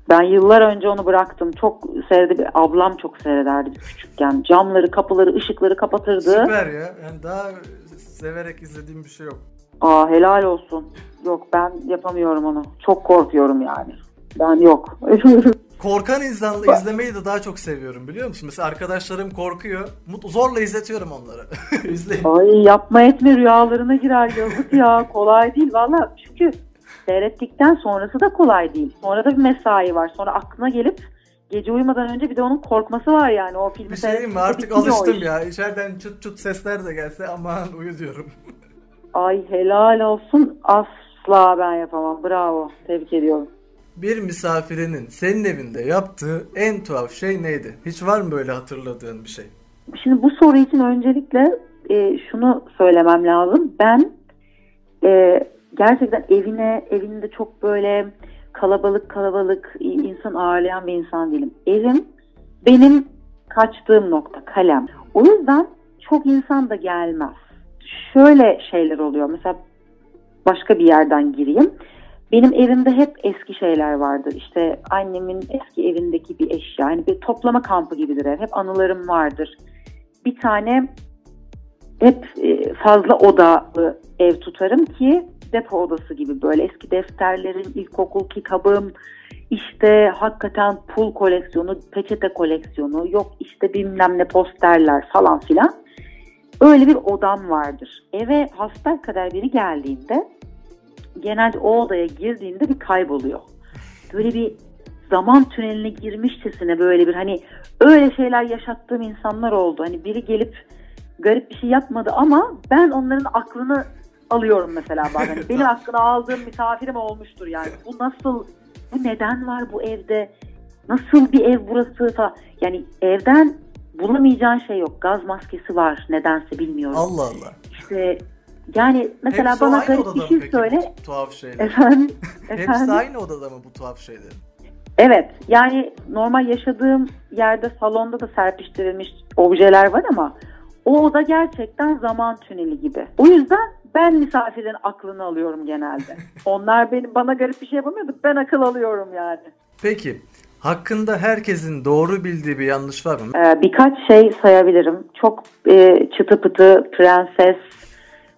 Speaker 2: Ben yıllar önce onu bıraktım. Çok seyredi. Ablam çok seyrederdi küçükken. Camları, kapıları, ışıkları kapatırdı.
Speaker 1: Süper ya. Yani daha severek izlediğim bir şey yok.
Speaker 2: Aa helal olsun. Yok ben yapamıyorum onu. Çok korkuyorum yani. Ben yok.
Speaker 1: Korkan insanla izlemeyi de daha çok seviyorum biliyor musun? Mesela arkadaşlarım korkuyor. Mutlu zorla izletiyorum onları. İzleyin.
Speaker 2: Ay yapma etme rüyalarına girer yazık ya. Kolay değil valla. Çünkü seyrettikten sonrası da kolay değil. Sonra da bir mesai var. Sonra aklına gelip gece uyumadan önce bir de onun korkması var yani o filmi
Speaker 1: Bir şey diyeyim mi artık alıştım ya. İçeriden çıt çıt sesler de gelse aman uyu diyorum.
Speaker 2: Ay helal olsun asla ben yapamam bravo tebrik ediyorum.
Speaker 1: Bir misafirinin senin evinde yaptığı en tuhaf şey neydi? Hiç var mı böyle hatırladığın bir şey?
Speaker 2: Şimdi bu soru için öncelikle e, şunu söylemem lazım. Ben e, gerçekten evine evinde çok böyle kalabalık kalabalık insan ağırlayan bir insan değilim. Evim benim kaçtığım nokta kalem. O yüzden çok insan da gelmez. Şöyle şeyler oluyor. Mesela başka bir yerden gireyim. Benim evimde hep eski şeyler vardır. İşte annemin eski evindeki bir eşya. Yani bir toplama kampı gibidir ev. Hep anılarım vardır. Bir tane hep e, fazla odalı ev tutarım ki depo odası gibi böyle eski defterlerim, ilkokul kitabım, işte hakikaten pul koleksiyonu, peçete koleksiyonu, yok işte bilmem ne posterler falan filan. Öyle bir odam vardır. Eve hasta kadar biri geldiğinde genelde o odaya girdiğinde bir kayboluyor. Böyle bir zaman tüneline girmişçesine böyle bir hani öyle şeyler yaşattığım insanlar oldu. Hani biri gelip garip bir şey yapmadı ama ben onların aklını alıyorum mesela bazen. Benim aklını aldığım misafirim olmuştur yani. Bu nasıl, bu neden var bu evde? Nasıl bir ev burası falan. Yani evden bulamayacağın şey yok. Gaz maskesi var nedense bilmiyorum.
Speaker 1: Allah Allah.
Speaker 2: İşte yani mesela
Speaker 1: Hepsi
Speaker 2: bana garip bir şey
Speaker 1: peki
Speaker 2: söyle.
Speaker 1: bu tuhaf şeyler?
Speaker 2: Efendim?
Speaker 1: Hepsi
Speaker 2: efendim?
Speaker 1: aynı odada mı bu tuhaf şeyler?
Speaker 2: Evet yani normal yaşadığım yerde salonda da serpiştirilmiş objeler var ama o oda gerçekten zaman tüneli gibi. O yüzden ben misafirin aklını alıyorum genelde. Onlar benim bana garip bir şey yapamıyordu. Ben akıl alıyorum yani.
Speaker 1: Peki hakkında herkesin doğru bildiği bir yanlış var mı?
Speaker 2: Ee, birkaç şey sayabilirim. Çok e, çıtı pıtı prenses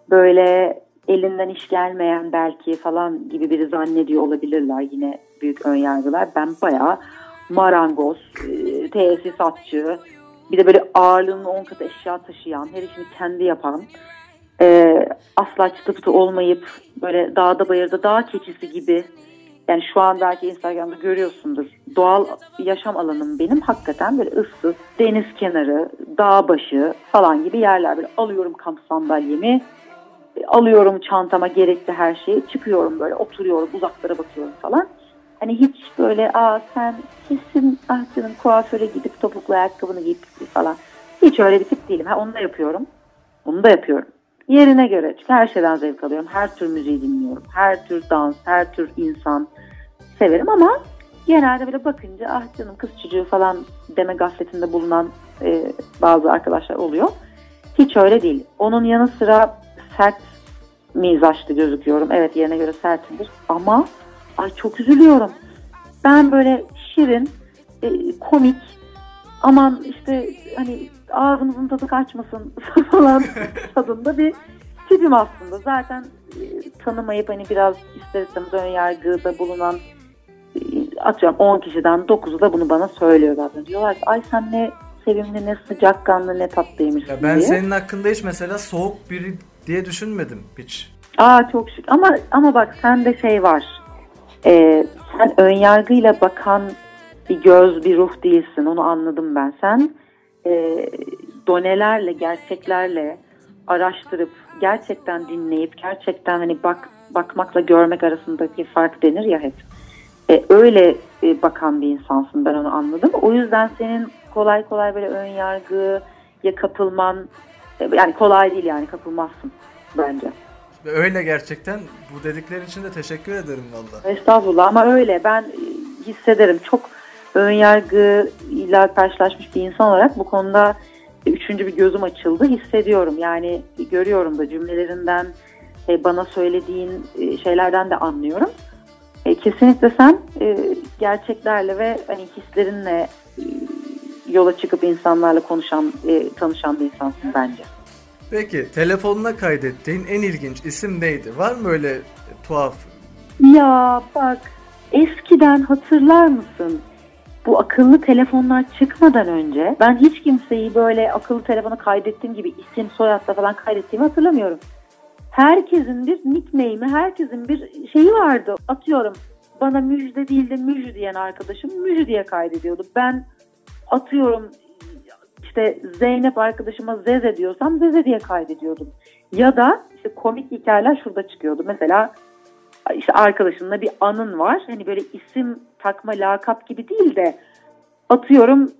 Speaker 2: böyle elinden iş gelmeyen belki falan gibi biri zannediyor olabilirler yine büyük önyargılar. Ben bayağı marangoz, e, tesisatçı, bir de böyle ağırlığının 10 katı eşya taşıyan, her işini kendi yapan, e, asla çıtı pıtı olmayıp böyle dağda bayırda dağ keçisi gibi yani şu an belki Instagram'da görüyorsundur. Doğal yaşam alanım benim hakikaten böyle ıssız, deniz kenarı, dağ başı falan gibi yerler. Böyle alıyorum kamp sandalyemi, alıyorum çantama gerekli her şeyi, çıkıyorum böyle oturuyorum, uzaklara bakıyorum falan. Hani hiç böyle aa sen kesin ah canım kuaföre gidip topuklu ayakkabını giyip falan. Hiç öyle bir tip değilim. Ha, onu da yapıyorum. Onu da yapıyorum. Yerine göre. Çünkü her şeyden zevk alıyorum. Her tür müziği dinliyorum. Her tür dans, her tür insan severim ama genelde böyle bakınca ah canım kız çocuğu falan deme gafletinde bulunan e, bazı arkadaşlar oluyor. Hiç öyle değil. Onun yanı sıra sert mizaçlı gözüküyorum. Evet yerine göre sertimdir. Ama ay çok üzülüyorum. Ben böyle şirin, e, komik, aman işte hani ağzımızın tadı kaçmasın falan tadında bir tipim aslında. Zaten e, tanımayıp hani biraz ister istemez ön yargıda bulunan e, atıyorum 10 kişiden 9'u da bunu bana söylüyor zaten. Diyorlar ki ay sen ne sevimli ne sıcakkanlı ne tatlıymışsın
Speaker 1: Ya ben
Speaker 2: diye.
Speaker 1: senin hakkında hiç mesela soğuk biri diye düşünmedim hiç.
Speaker 2: Aa çok şık ama ama bak sende şey var. Ee, sen ön yargıyla bakan bir göz, bir ruh değilsin. Onu anladım ben. Sen e, donelerle, gerçeklerle araştırıp, gerçekten dinleyip, gerçekten hani bak bakmakla görmek arasındaki fark denir ya hep. E, öyle e, bakan bir insansın ben onu anladım. O yüzden senin kolay kolay böyle ön yargıya kapılman e, yani kolay değil yani kapılmazsın bence.
Speaker 1: Öyle gerçekten bu dediklerin için de teşekkür ederim valla.
Speaker 2: Estağfurullah ama öyle ben e, hissederim çok ön yargıyla karşılaşmış bir insan olarak bu konuda üçüncü bir gözüm açıldı hissediyorum yani görüyorum da cümlelerinden e, bana söylediğin e, şeylerden de anlıyorum. E, Kesinlikle sen gerçeklerle ve hani hislerinle yola çıkıp insanlarla konuşan, tanışan bir insansın bence.
Speaker 1: Peki telefonuna kaydettiğin en ilginç isim neydi? Var mı öyle tuhaf?
Speaker 2: Ya bak eskiden hatırlar mısın? Bu akıllı telefonlar çıkmadan önce ben hiç kimseyi böyle akıllı telefona kaydettiğim gibi isim soyadla falan kaydettiğimi hatırlamıyorum. Herkesin bir nickname'i, herkesin bir şeyi vardı. Atıyorum bana müjde değil de müjde diyen arkadaşım müjde diye kaydediyordu. Ben atıyorum işte Zeynep arkadaşıma Zeze diyorsam Zeze diye kaydediyordum. Ya da işte komik hikayeler şurada çıkıyordu. Mesela işte arkadaşınla bir anın var. Hani böyle isim takma lakap gibi değil de atıyorum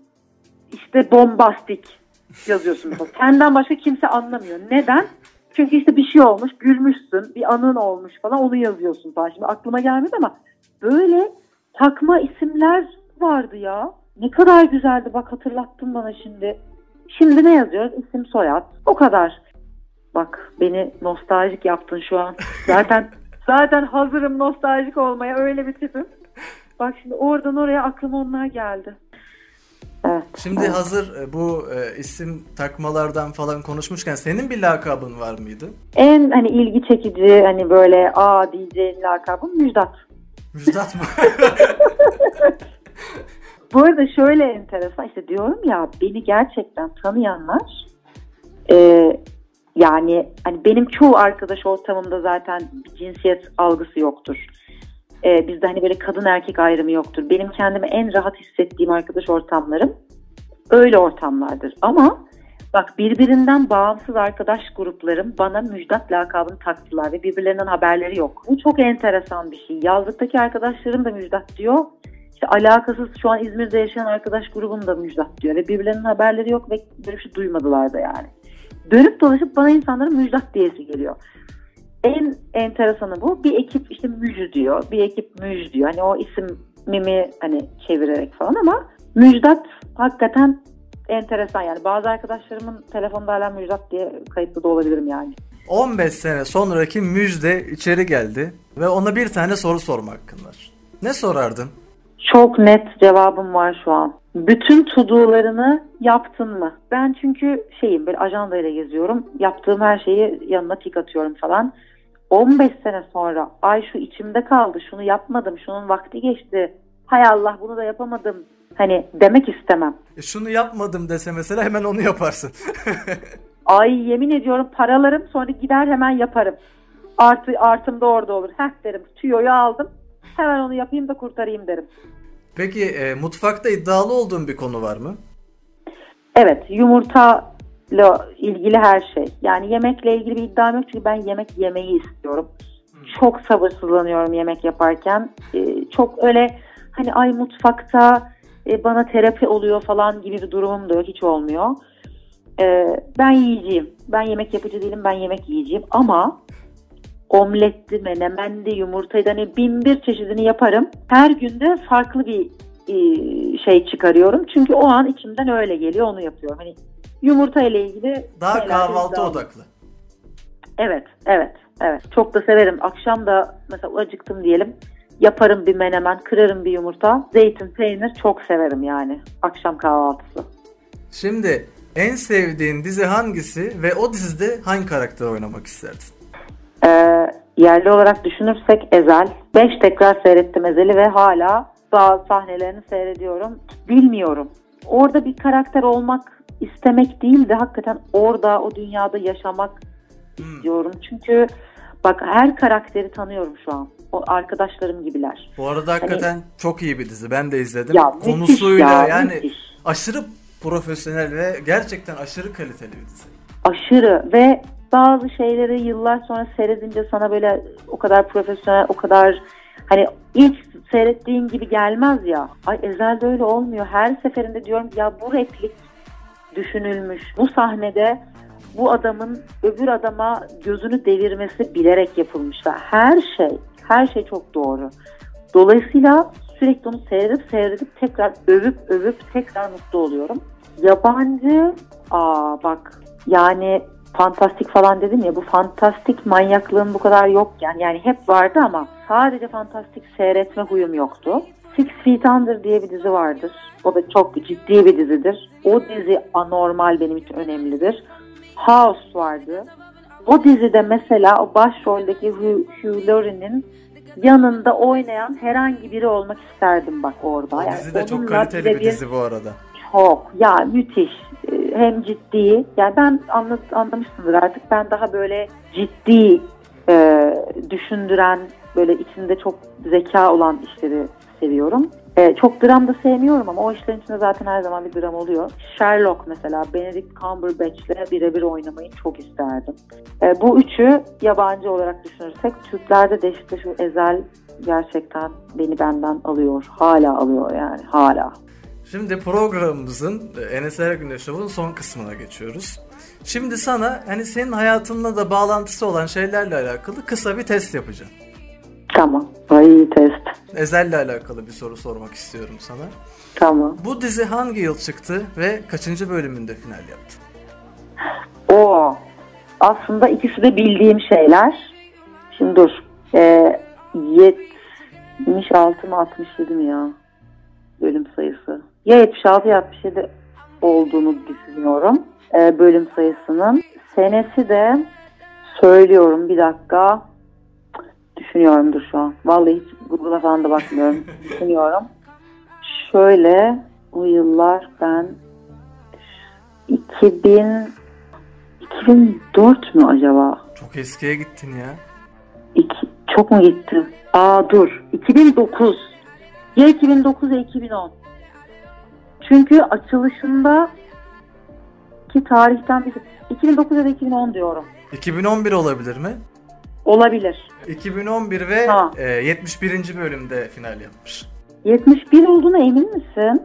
Speaker 2: işte bombastik yazıyorsun. Senden başka kimse anlamıyor. Neden? Çünkü işte bir şey olmuş, gülmüşsün, bir anın olmuş falan onu yazıyorsun falan. Şimdi aklıma gelmedi ama böyle takma isimler vardı ya. Ne kadar güzeldi bak hatırlattın bana şimdi. Şimdi ne yazıyoruz? İsim soyad. O kadar. Bak beni nostaljik yaptın şu an. Zaten zaten hazırım nostaljik olmaya öyle bir tipim. Bak şimdi oradan oraya aklıma onlar geldi. Evet.
Speaker 1: Şimdi
Speaker 2: evet.
Speaker 1: hazır e, bu e, isim takmalardan falan konuşmuşken senin bir lakabın var mıydı?
Speaker 2: En hani ilgi çekici hani böyle aa diyeceğin lakabım Müjdat.
Speaker 1: Müjdat mı?
Speaker 2: Bu arada şöyle enteresan işte diyorum ya beni gerçekten tanıyanlar e, yani hani benim çoğu arkadaş ortamımda zaten bir cinsiyet algısı yoktur. E, bizde hani böyle kadın erkek ayrımı yoktur. Benim kendimi en rahat hissettiğim arkadaş ortamlarım öyle ortamlardır. Ama bak birbirinden bağımsız arkadaş gruplarım bana müjdat lakabını taktılar ve birbirlerinden haberleri yok. Bu çok enteresan bir şey. Yazlıktaki arkadaşlarım da müjdat diyor. İşte alakasız şu an İzmir'de yaşayan arkadaş grubum da müjdat diyor ve birbirlerinin haberleri yok ve böyle bir şey duymadılar da yani. Dönüp dolaşıp bana insanların müjdat diyesi geliyor. En enteresanı bu. Bir ekip işte müjü diyor. Bir ekip müj diyor. Hani o isim mimi hani çevirerek falan ama müjdat hakikaten enteresan yani. Bazı arkadaşlarımın telefonda hala müjdat diye kayıtlı da olabilirim yani.
Speaker 1: 15 sene sonraki müjde içeri geldi ve ona bir tane soru sorma hakkın var. Ne sorardın?
Speaker 2: Çok net cevabım var şu an. Bütün to-do'larını yaptın mı? Ben çünkü şeyim böyle ajandayla geziyorum. Yaptığım her şeyi yanına tik atıyorum falan. 15 sene sonra ay şu içimde kaldı şunu yapmadım şunun vakti geçti. Hay Allah bunu da yapamadım. Hani demek istemem.
Speaker 1: E şunu yapmadım dese mesela hemen onu yaparsın.
Speaker 2: ay yemin ediyorum paralarım sonra gider hemen yaparım. Artı, artım da orada olur. Heh derim tüyoyu aldım hemen onu yapayım da kurtarayım derim.
Speaker 1: Peki e, mutfakta iddialı olduğun bir konu var mı?
Speaker 2: Evet yumurtayla ilgili her şey. Yani yemekle ilgili bir iddiam yok çünkü ben yemek yemeyi istiyorum. Çok sabırsızlanıyorum yemek yaparken. Ee, çok öyle hani ay mutfakta e, bana terapi oluyor falan gibi bir durumum da yok hiç olmuyor. Ee, ben yiyeceğim. Ben yemek yapıcı değilim ben yemek yiyeceğim ama omletli, menemendi, yumurtaydı hani bin bir çeşidini yaparım. Her günde farklı bir e, şey çıkarıyorum. Çünkü o an içimden öyle geliyor onu yapıyorum. Hani yumurta ile ilgili
Speaker 1: daha kahvaltı odaklı.
Speaker 2: Evet, evet, evet. Çok da severim. Akşam da mesela acıktım diyelim. Yaparım bir menemen, kırarım bir yumurta. Zeytin, peynir çok severim yani. Akşam kahvaltısı.
Speaker 1: Şimdi en sevdiğin dizi hangisi ve o dizide hangi karakter oynamak isterdin?
Speaker 2: Ee, yerli olarak düşünürsek Ezel. Beş tekrar seyrettim Ezel'i ve hala bazı sahnelerini seyrediyorum. Bilmiyorum. Orada bir karakter olmak istemek değil de hakikaten orada o dünyada yaşamak hmm. istiyorum. Çünkü bak her karakteri tanıyorum şu an. O arkadaşlarım gibiler.
Speaker 1: Bu arada hani hakikaten hani, çok iyi bir dizi. Ben de izledim. Ya, Konusuyla ya, yani müthiş. aşırı profesyonel ve gerçekten aşırı kaliteli bir dizi.
Speaker 2: Aşırı ve bazı şeyleri yıllar sonra seyredince sana böyle o kadar profesyonel, o kadar hani ilk seyrettiğin gibi gelmez ya. Ay Ezel'de öyle olmuyor. Her seferinde diyorum ya bu replik düşünülmüş. Bu sahnede bu adamın öbür adama gözünü devirmesi bilerek yapılmış. Her şey, her şey çok doğru. Dolayısıyla sürekli onu seyredip seyredip tekrar övüp övüp tekrar mutlu oluyorum. Yabancı, aa bak yani fantastik falan dedim ya bu fantastik manyaklığım bu kadar yok yani yani hep vardı ama sadece fantastik seyretme huyum yoktu. Six Feet Under diye bir dizi vardır. O da çok ciddi bir dizidir. O dizi anormal benim için önemlidir. House vardı. O dizide mesela o başroldeki Hugh, Hugh Laurie'nin yanında oynayan herhangi biri olmak isterdim bak orada.
Speaker 1: O dizi de çok kaliteli bir dizi bu arada.
Speaker 2: Çok ya müthiş hem ciddi yani ben anlat, anlamışsındır artık ben daha böyle ciddi e, düşündüren böyle içinde çok zeka olan işleri seviyorum. E, çok dram da sevmiyorum ama o işlerin içinde zaten her zaman bir dram oluyor. Sherlock mesela Benedict Cumberbatch'le birebir oynamayı çok isterdim. E, bu üçü yabancı olarak düşünürsek Türklerde de işte şu Ezel gerçekten beni benden alıyor. Hala alıyor yani hala.
Speaker 1: Şimdi programımızın Enes Ergün'le Show'un son kısmına geçiyoruz. Şimdi sana hani senin hayatınla da bağlantısı olan şeylerle alakalı kısa bir test yapacağım.
Speaker 2: Tamam. Ay test.
Speaker 1: Ezel'le alakalı bir soru sormak istiyorum sana.
Speaker 2: Tamam.
Speaker 1: Bu dizi hangi yıl çıktı ve kaçıncı bölümünde final yaptı?
Speaker 2: O aslında ikisi de bildiğim şeyler. Şimdi dur. Ee, 76 mı 67 mi ya? Bölüm sayısı. Ya 76 ya 67 olduğunu düşünüyorum. Ee, bölüm sayısının. Senesi de söylüyorum bir dakika. Düşünüyorum dur şu an. Vallahi hiç Google'a falan da bakmıyorum. Düşünüyorum. Şöyle o yıllar ben 2000 2004 mü acaba?
Speaker 1: Çok eskiye gittin ya.
Speaker 2: İki, çok mu gittim? Aa dur. 2009. Ya 2009 ya 2010. Çünkü açılışında ki tarihten bir 2009 ya da 2010 diyorum.
Speaker 1: 2011 olabilir mi?
Speaker 2: Olabilir.
Speaker 1: 2011 ve
Speaker 2: Tamam.
Speaker 1: e, 71. bölümde final yapmış.
Speaker 2: 71 olduğuna emin misin?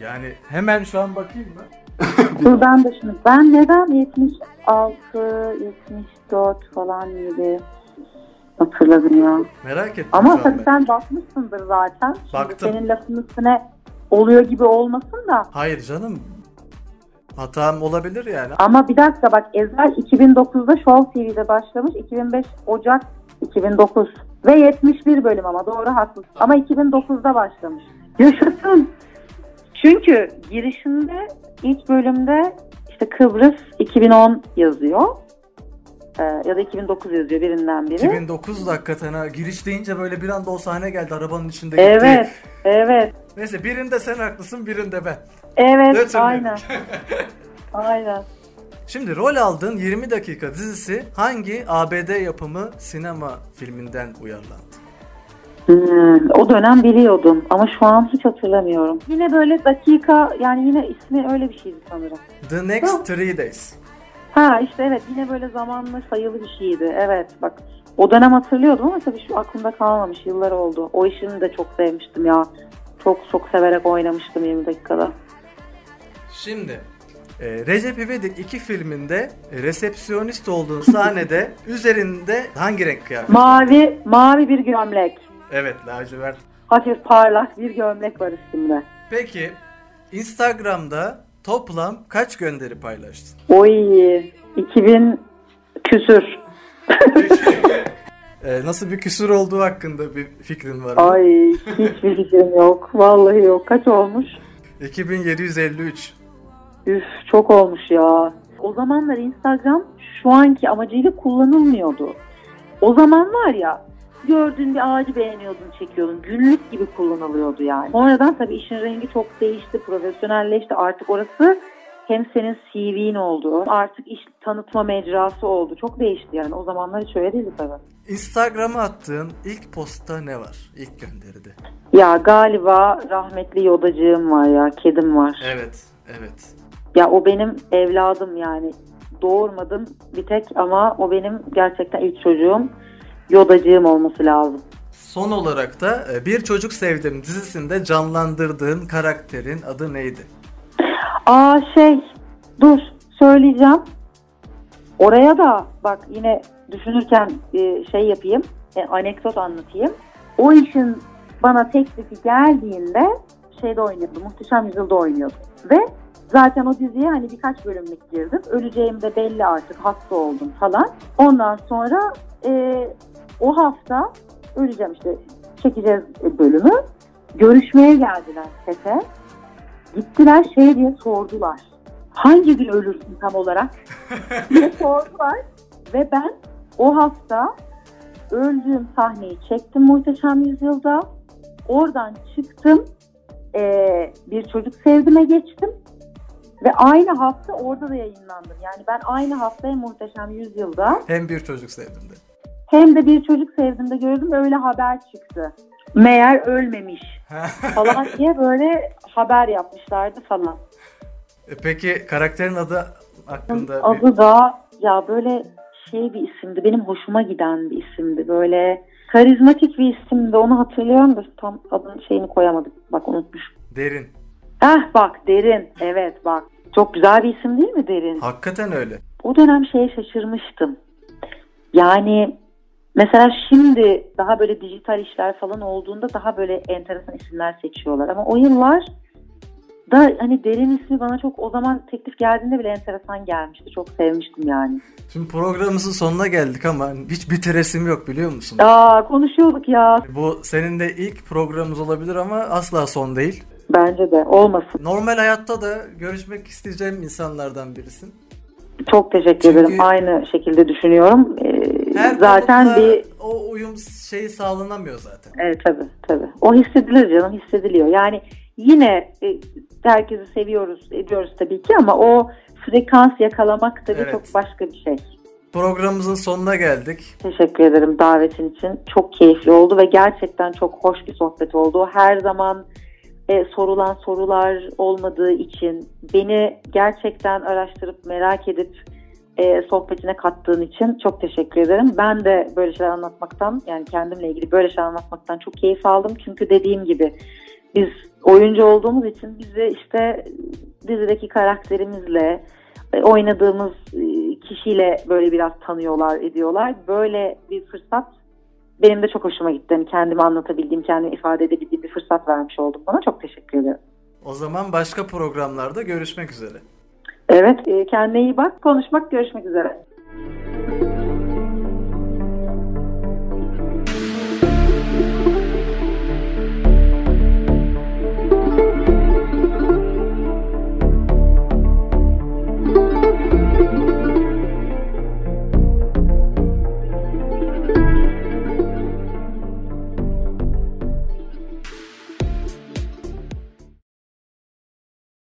Speaker 1: Yani hemen şu an bakayım mı?
Speaker 2: Dur ben de şimdi. Ben neden 76, 74 falan gibi hatırladım ya.
Speaker 1: Merak ettim
Speaker 2: Ama tabii sen bakmışsındır zaten. Şimdi
Speaker 1: Baktım.
Speaker 2: senin lafın üstüne oluyor gibi olmasın da.
Speaker 1: Hayır canım. Hatam olabilir yani.
Speaker 2: Ama bir dakika bak Ezel 2009'da Show TV'de başlamış. 2005 Ocak 2009 ve 71 bölüm ama doğru haklısın. Ama 2009'da başlamış. Yaşasın. Çünkü girişinde ilk bölümde işte Kıbrıs 2010 yazıyor. Ee, ya da 2009 yazıyor birinden biri.
Speaker 1: 2009 hakikaten ha. Giriş deyince böyle bir anda o sahne geldi arabanın içinde gitti.
Speaker 2: Evet, evet,
Speaker 1: Neyse birinde sen haklısın birinde ben.
Speaker 2: evet,
Speaker 1: beni.
Speaker 2: aynen. aynen.
Speaker 1: Şimdi rol aldığın 20 dakika dizisi hangi ABD yapımı sinema filminden uyarlandı?
Speaker 2: Hmm, o dönem biliyordum ama şu an hiç hatırlamıyorum. Yine böyle dakika yani yine ismi öyle bir şeydi sanırım.
Speaker 1: The Next Three Days.
Speaker 2: Ha işte evet yine böyle zamanlı sayılı bir şeydi. Evet bak o dönem hatırlıyordum ama tabii şu aklımda kalmamış yıllar oldu. O işini de çok sevmiştim ya. Çok çok severek oynamıştım 20 dakikada.
Speaker 1: Şimdi e, Recep İvedik 2 filminde resepsiyonist olduğun sahnede üzerinde hangi renk kıyafet?
Speaker 2: Mavi mavi bir gömlek.
Speaker 1: evet lacivert.
Speaker 2: Hafif parlak bir gömlek var üstümde.
Speaker 1: Peki Instagram'da toplam kaç gönderi paylaştın?
Speaker 2: Oy 2000 küsür.
Speaker 1: E, nasıl bir küsur olduğu hakkında bir fikrin var mı?
Speaker 2: Ay hiçbir fikrim yok. Vallahi yok. Kaç olmuş?
Speaker 1: 2753.
Speaker 2: Üf çok olmuş ya. O zamanlar Instagram şu anki amacıyla kullanılmıyordu. O zaman var ya gördüğün bir ağacı beğeniyordun çekiyordun. Günlük gibi kullanılıyordu yani. Sonradan tabii işin rengi çok değişti. Profesyonelleşti. Artık orası hem senin CV'in oldu. Artık iş tanıtma mecrası oldu. Çok değişti yani. O zamanlar hiç öyle değildi tabii.
Speaker 1: Instagram'a attığın ilk postta ne var? İlk gönderide.
Speaker 2: Ya galiba rahmetli yodacığım var ya. Kedim var.
Speaker 1: Evet, evet.
Speaker 2: Ya o benim evladım yani. Doğurmadım bir tek ama o benim gerçekten ilk çocuğum. Yodacığım olması lazım.
Speaker 1: Son olarak da e, Bir Çocuk Sevdim dizisinde canlandırdığın karakterin adı neydi?
Speaker 2: Aa şey dur söyleyeceğim. Oraya da bak yine düşünürken e, şey yapayım. e, anekdot anlatayım. O işin bana teklifi geldiğinde şeyde oynuyordu. Muhteşem Yüzyıl'da oynuyordu. Ve zaten o diziye hani birkaç bölümlük girdim. Öleceğim de belli artık hasta oldum falan. Ondan sonra e, o hafta öleceğim işte çekeceğiz bölümü. Görüşmeye geldiler sete. Gittiler şey diye sordular. Hangi gün ölürsün tam olarak diye sordular. Ve ben o hafta öldüğüm sahneyi çektim Muhteşem Yüzyıl'da. Oradan çıktım. Ee, bir çocuk sevdime geçtim. Ve aynı hafta orada da yayınlandım. Yani ben aynı haftaya Muhteşem Yüzyıl'da
Speaker 1: Hem Bir Çocuk Sevdim de.
Speaker 2: Hem de bir çocuk sevdiğimde gördüm öyle haber çıktı. Meğer ölmemiş falan diye böyle haber yapmışlardı falan.
Speaker 1: E, Peki karakterin adı hakkında bir...
Speaker 2: Adı da ya böyle şey bir isimdi. Benim hoşuma giden bir isimdi. Böyle karizmatik bir isimdi. Onu hatırlıyorum da tam adının şeyini koyamadık. Bak unutmuşum.
Speaker 1: Derin.
Speaker 2: Ah bak Derin. Evet bak. Çok güzel bir isim değil mi Derin?
Speaker 1: Hakikaten öyle.
Speaker 2: O dönem şeye şaşırmıştım. Yani mesela şimdi daha böyle dijital işler falan olduğunda daha böyle enteresan isimler seçiyorlar. Ama o yıllar da hani derin ismi bana çok o zaman teklif geldiğinde bile enteresan gelmişti. Çok sevmiştim yani.
Speaker 1: Şimdi programımızın sonuna geldik ama hiç bitiresim yok biliyor musun?
Speaker 2: Aa konuşuyorduk ya.
Speaker 1: Bu senin de ilk programımız olabilir ama asla son değil.
Speaker 2: Bence de olmasın.
Speaker 1: Normal hayatta da görüşmek isteyeceğim insanlardan birisin.
Speaker 2: Çok teşekkür
Speaker 1: Çünkü-
Speaker 2: ederim. Aynı şekilde düşünüyorum.
Speaker 1: Her
Speaker 2: zaten bir
Speaker 1: o uyum şeyi sağlanamıyor zaten.
Speaker 2: Evet tabii tabii. O hissedilir canım hissediliyor. Yani yine e, herkesi seviyoruz ediyoruz tabii ki ama o frekans yakalamak tabii
Speaker 1: Evet.
Speaker 2: çok başka bir şey.
Speaker 1: Programımızın sonuna geldik.
Speaker 2: Teşekkür ederim davetin için. Çok keyifli oldu ve gerçekten çok hoş bir sohbet oldu. Her zaman e, sorulan sorular olmadığı için beni gerçekten araştırıp merak edip e, sohbetine kattığın için çok teşekkür ederim. Ben de böyle şeyler anlatmaktan yani kendimle ilgili böyle şeyler anlatmaktan çok keyif aldım. Çünkü dediğim gibi biz oyuncu olduğumuz için bizi işte dizideki karakterimizle e, oynadığımız e, kişiyle böyle biraz tanıyorlar, ediyorlar. Böyle bir fırsat benim de çok hoşuma gitti. Yani kendimi anlatabildiğim, kendimi ifade edebildiğim bir fırsat vermiş oldum bana. Çok teşekkür ederim.
Speaker 1: O zaman başka programlarda görüşmek üzere.
Speaker 2: Evet, e, kendine iyi bak. Konuşmak, görüşmek üzere.